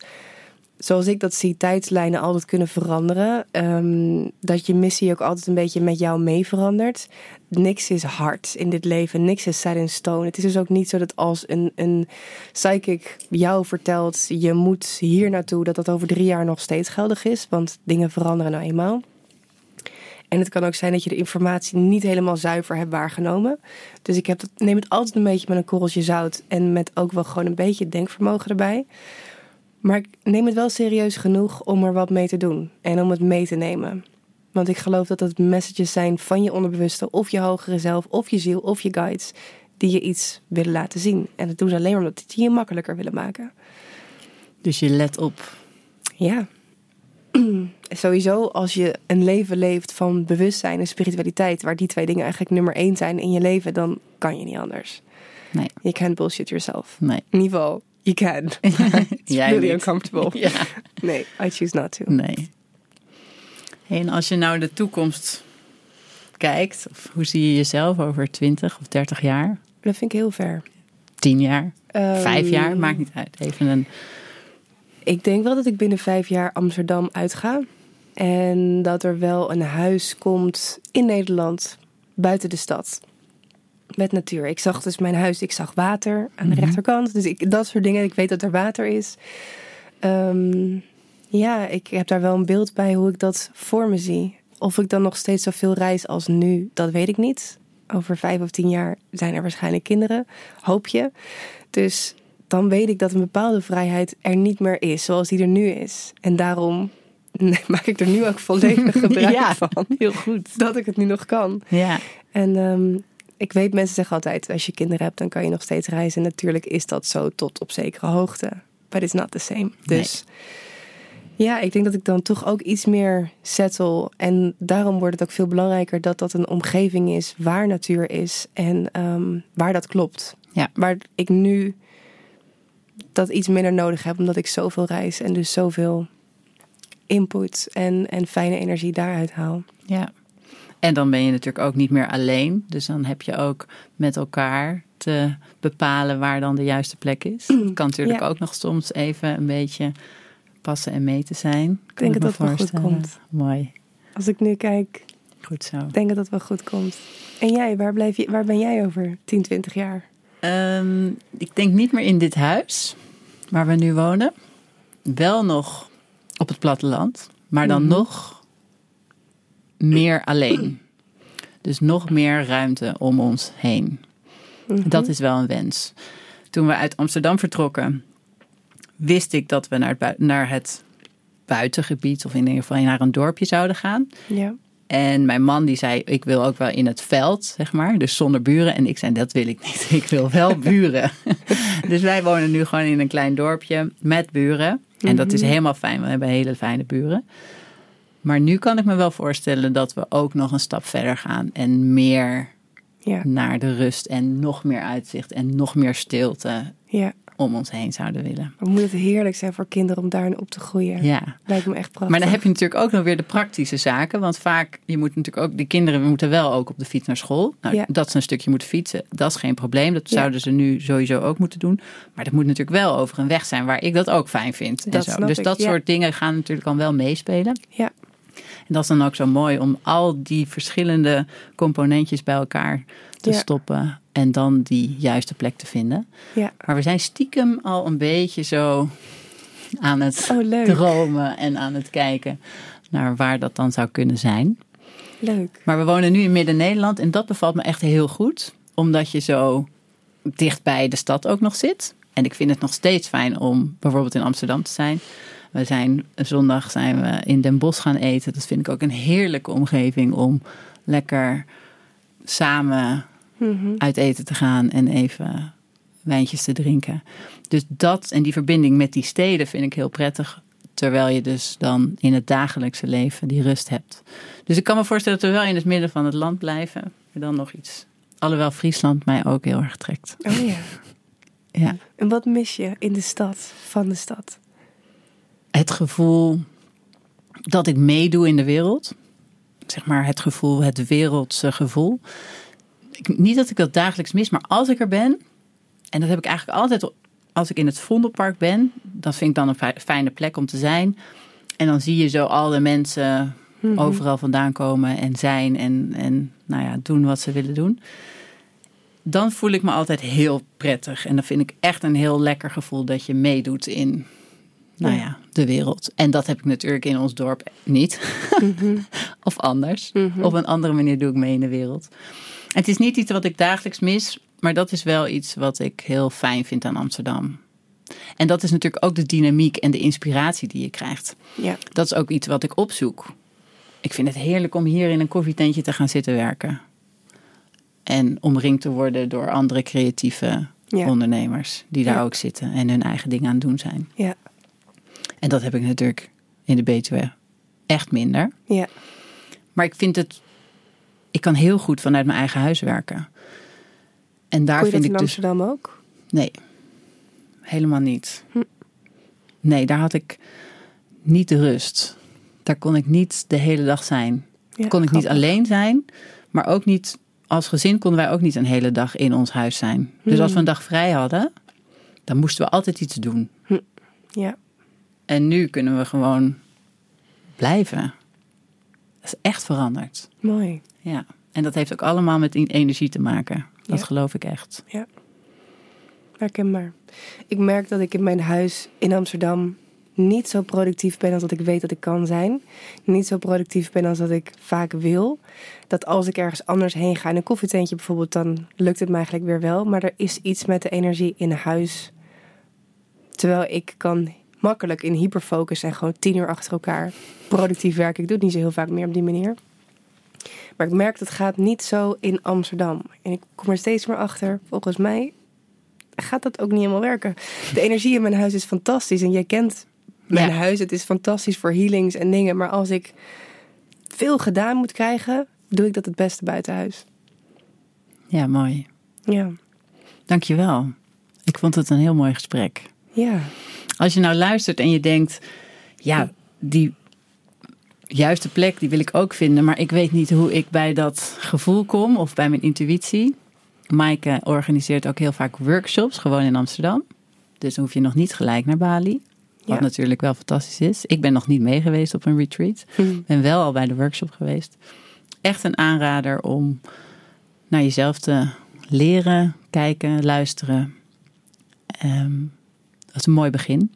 zoals ik dat zie, tijdslijnen altijd kunnen veranderen. Ehm, dat je missie ook altijd een beetje met jou mee verandert. Niks is hard in dit leven, niks is set in stone. Het is dus ook niet zo dat als een, een psychic jou vertelt, je moet hier naartoe, dat dat over drie jaar nog steeds geldig is, want dingen veranderen nou eenmaal. En het kan ook zijn dat je de informatie niet helemaal zuiver hebt waargenomen. Dus ik heb het, neem het altijd een beetje met een korreltje zout. En met ook wel gewoon een beetje denkvermogen erbij. Maar ik neem het wel serieus genoeg om er wat mee te doen. En om het mee te nemen. Want ik geloof dat het messages zijn van je onderbewuste. Of je hogere zelf. Of je ziel. Of je guides. Die je iets willen laten zien. En dat doen ze alleen maar omdat die je makkelijker willen maken. Dus je let op. Ja. Sowieso als je een leven leeft van bewustzijn en spiritualiteit, waar die twee dingen eigenlijk nummer één zijn in je leven, dan kan je niet anders. Nee. Je can't bullshit yourself. Nee. In ieder geval, you can. It's Jij really niet. uncomfortable. Ja. Nee, I choose not to. Nee. Hey, en als je nou de toekomst kijkt, of hoe zie je jezelf over 20 of 30 jaar? Dat vind ik heel ver. 10 jaar? Ehm, Vijf jaar? Maakt niet uit. Even een. Ik denk wel dat ik binnen vijf jaar Amsterdam uitga. En dat er wel een huis komt in Nederland, buiten de stad. Met natuur. Ik zag dus mijn huis, ik zag water aan de Mhm. rechterkant. Dus ik, dat soort dingen. Ik weet dat er water is. Ehm, ja, ik heb daar wel een beeld bij hoe ik dat voor me zie. Of ik dan nog steeds zoveel reis als nu, dat weet ik niet. Over vijf of tien jaar zijn er waarschijnlijk kinderen, hoop je. Dus dan weet ik dat een bepaalde vrijheid er niet meer is zoals die er nu is. En daarom maak ik er nu ook volledig gebruik Ja, van. Heel goed. Dat ik het nu nog kan. Ja, En ehm, ik weet, mensen zeggen altijd, als je kinderen hebt, dan kan je nog steeds reizen. Natuurlijk is dat zo tot op zekere hoogte. But it's not the same. Dus ja, ik denk dat ik dan toch ook iets meer settle. En daarom wordt het ook veel belangrijker dat dat een omgeving is waar natuur is. En ehm, waar dat klopt. Ja. Waar ik nu dat iets minder nodig heb, omdat ik zoveel reis en dus zoveel input en, en fijne energie daaruit haal. ja. En dan ben je natuurlijk ook niet meer alleen. Dus dan heb je ook met elkaar te bepalen waar dan de juiste plek is. Het kan natuurlijk Ja. ook nog soms even een beetje passen en meten zijn. Ik denk me dat dat wel goed komt. Mooi. Als ik nu kijk, Goed zo. Ik denk dat dat wel goed komt. En jij, waar, blijf je, waar ben jij over 10, 20 jaar? Ehm, ik denk niet meer in dit huis waar we nu wonen. Wel nog op het platteland, maar dan Mhm. nog meer alleen. Dus nog meer ruimte om ons heen. Mhm. Dat is wel een wens. Toen we uit Amsterdam vertrokken, wist ik dat we naar het, bui- naar het buitengebied, of in ieder geval naar een dorpje zouden gaan. Ja. En mijn man die zei, ik wil ook wel in het veld, zeg maar. Dus zonder buren. En ik zei, dat wil ik niet. Ik wil wel buren. dus wij wonen nu gewoon in een klein dorpje met buren. En dat is Mhm. helemaal fijn. We hebben hele fijne buren. Maar nu kan ik me wel voorstellen dat we ook nog een stap verder gaan. En meer Ja. naar de rust en nog meer uitzicht en nog meer stilte ja. om ons heen zouden willen. Maar moet het heerlijk zijn voor kinderen om daarin op te groeien. Ja. Lijkt me echt prachtig. Maar dan heb je natuurlijk ook nog weer de praktische zaken. Want vaak, je moet natuurlijk ook, de kinderen moeten wel ook op de fiets naar school. Nou, Ja. Dat ze een stukje moeten fietsen, dat is geen probleem. Dat zouden ze nu sowieso ook moeten doen. Maar dat moet natuurlijk wel over een weg zijn waar ik dat ook fijn vind. En zo. Dus ik, dat soort dingen gaan natuurlijk dan wel meespelen. Ja. En dat is dan ook zo mooi om al die verschillende componentjes bij elkaar te Ja. stoppen. En dan die juiste plek te vinden. Ja. Maar we zijn stiekem al een beetje zo aan het Oh, dromen en aan het kijken naar waar dat dan zou kunnen zijn. Leuk. Maar we wonen nu in Midden-Nederland en dat bevalt me echt heel goed. Omdat je zo dicht bij de stad ook nog zit. En ik vind het nog steeds fijn om bijvoorbeeld in Amsterdam te zijn. We zijn zondag zijn we in Den Bosch gaan eten. Dat vind ik ook een heerlijke omgeving om lekker samen Mhm. uit eten te gaan en even wijntjes te drinken. Dus dat en die verbinding met die steden vind ik heel prettig. Terwijl je dus dan in het dagelijkse leven die rust hebt. Dus ik kan me voorstellen dat we wel in het midden van het land blijven. Maar dan nog iets. Alhoewel Friesland mij ook heel erg trekt. Oh ja. Ja. En wat mis je in de stad, van de stad? Het gevoel dat ik meedoe in de wereld. Zeg maar het gevoel, het wereldse gevoel. Ik, niet dat ik dat dagelijks mis, maar als ik er ben. En dat heb ik eigenlijk altijd als ik in het Vondelpark ben. Dat vind ik dan een fi- fijne plek om te zijn. En dan zie je zo al de mensen Mhm. overal vandaan komen en zijn en, en nou ja, doen wat ze willen doen. Dan voel ik me altijd heel prettig. En dan vind ik echt een heel lekker gevoel dat je meedoet in nou Ja. ja, de wereld. En dat heb ik natuurlijk in ons dorp niet. Of anders. Mhm. Op een andere manier doe ik mee in de wereld. Het is niet iets wat ik dagelijks mis, maar dat is wel iets wat ik heel fijn vind aan Amsterdam. En dat is natuurlijk ook de dynamiek en de inspiratie die je krijgt. Ja. Dat is ook iets wat ik opzoek. Ik vind het heerlijk om hier in een koffietentje te gaan zitten werken. En omringd te worden door andere creatieve Ja. ondernemers die daar Ja. ook zitten en hun eigen dingen aan het doen zijn. Ja. En dat heb ik natuurlijk in de Betuwe echt minder. Ja. Maar ik vind het. Ik kan heel goed vanuit mijn eigen huis werken. En daar vind ik in dus. Amsterdam ook? Nee, helemaal niet. Hm. Nee, daar had ik niet de rust. Daar kon ik niet de hele dag zijn. Ja, kon ik niet alleen zijn, maar ook niet. Als gezin konden wij ook niet een hele dag in ons huis zijn. Dus als we een dag vrij hadden, dan moesten we altijd iets doen. Ja. En nu kunnen we gewoon blijven. Dat is echt veranderd. Mooi. Ja. En dat heeft ook allemaal met die energie te maken. Dat Ja. geloof ik echt. Herkenbaar. Ik merk dat ik in mijn huis in Amsterdam niet zo productief ben als dat ik weet dat ik kan zijn. Niet zo productief ben als dat ik vaak wil. Dat als ik ergens anders heen ga, in een koffietentje bijvoorbeeld, dan lukt het me eigenlijk weer wel. Maar er is iets met de energie in huis Terwijl ik kan makkelijk in hyperfocus en gewoon tien uur achter elkaar productief werken. Ik doe het niet zo heel vaak meer op die manier. Maar ik merk dat het gaat niet zo in Amsterdam. En ik kom er steeds meer achter. Volgens mij gaat dat ook niet helemaal werken. De energie in mijn huis is fantastisch. En jij kent mijn Ja. huis. Het is fantastisch voor healings en dingen. Maar als ik veel gedaan moet krijgen, doe ik dat het beste buiten huis. Ja, mooi. Ja, Dankjewel. Ik vond het een heel mooi gesprek. ja. Als je nou luistert en je denkt, ja, die juiste plek die wil ik ook vinden, maar ik weet niet hoe ik bij dat gevoel kom of bij mijn intuïtie. Maaike organiseert ook heel vaak workshops, gewoon in Amsterdam. Dus dan hoef je nog niet gelijk naar Bali. Wat Ja. natuurlijk wel fantastisch is. Ik ben nog niet mee geweest op een retreat. Hm. ben wel al bij de workshop geweest. Echt een aanrader om naar jezelf te leren, kijken, luisteren. Ehm, dat is een mooi begin.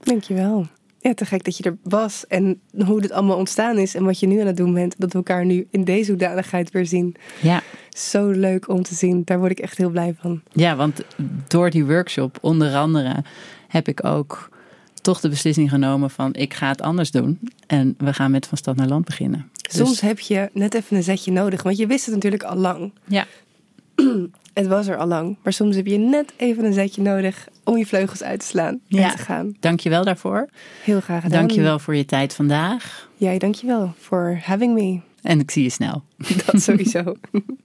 Dankjewel. Ja, te gek dat je er was en hoe dit allemaal ontstaan is en wat je nu aan het doen bent. Dat we elkaar nu in deze hoedanigheid weer zien. Ja. Zo leuk om te zien. Daar word ik echt heel blij van. ja, want door die workshop onder andere heb ik ook toch de beslissing genomen van ik ga het anders doen. En we gaan met van stad naar land beginnen. Dus- Soms heb je net even een zetje nodig, want je wist het natuurlijk al lang. ja, Het was er al lang. Maar soms heb je net even een zetje nodig om je vleugels uit te slaan Ja. en te gaan. dankjewel daarvoor. Heel graag gedaan. Dankjewel voor je tijd vandaag. Jij, dankjewel voor having me. En ik zie je snel. Dat sowieso.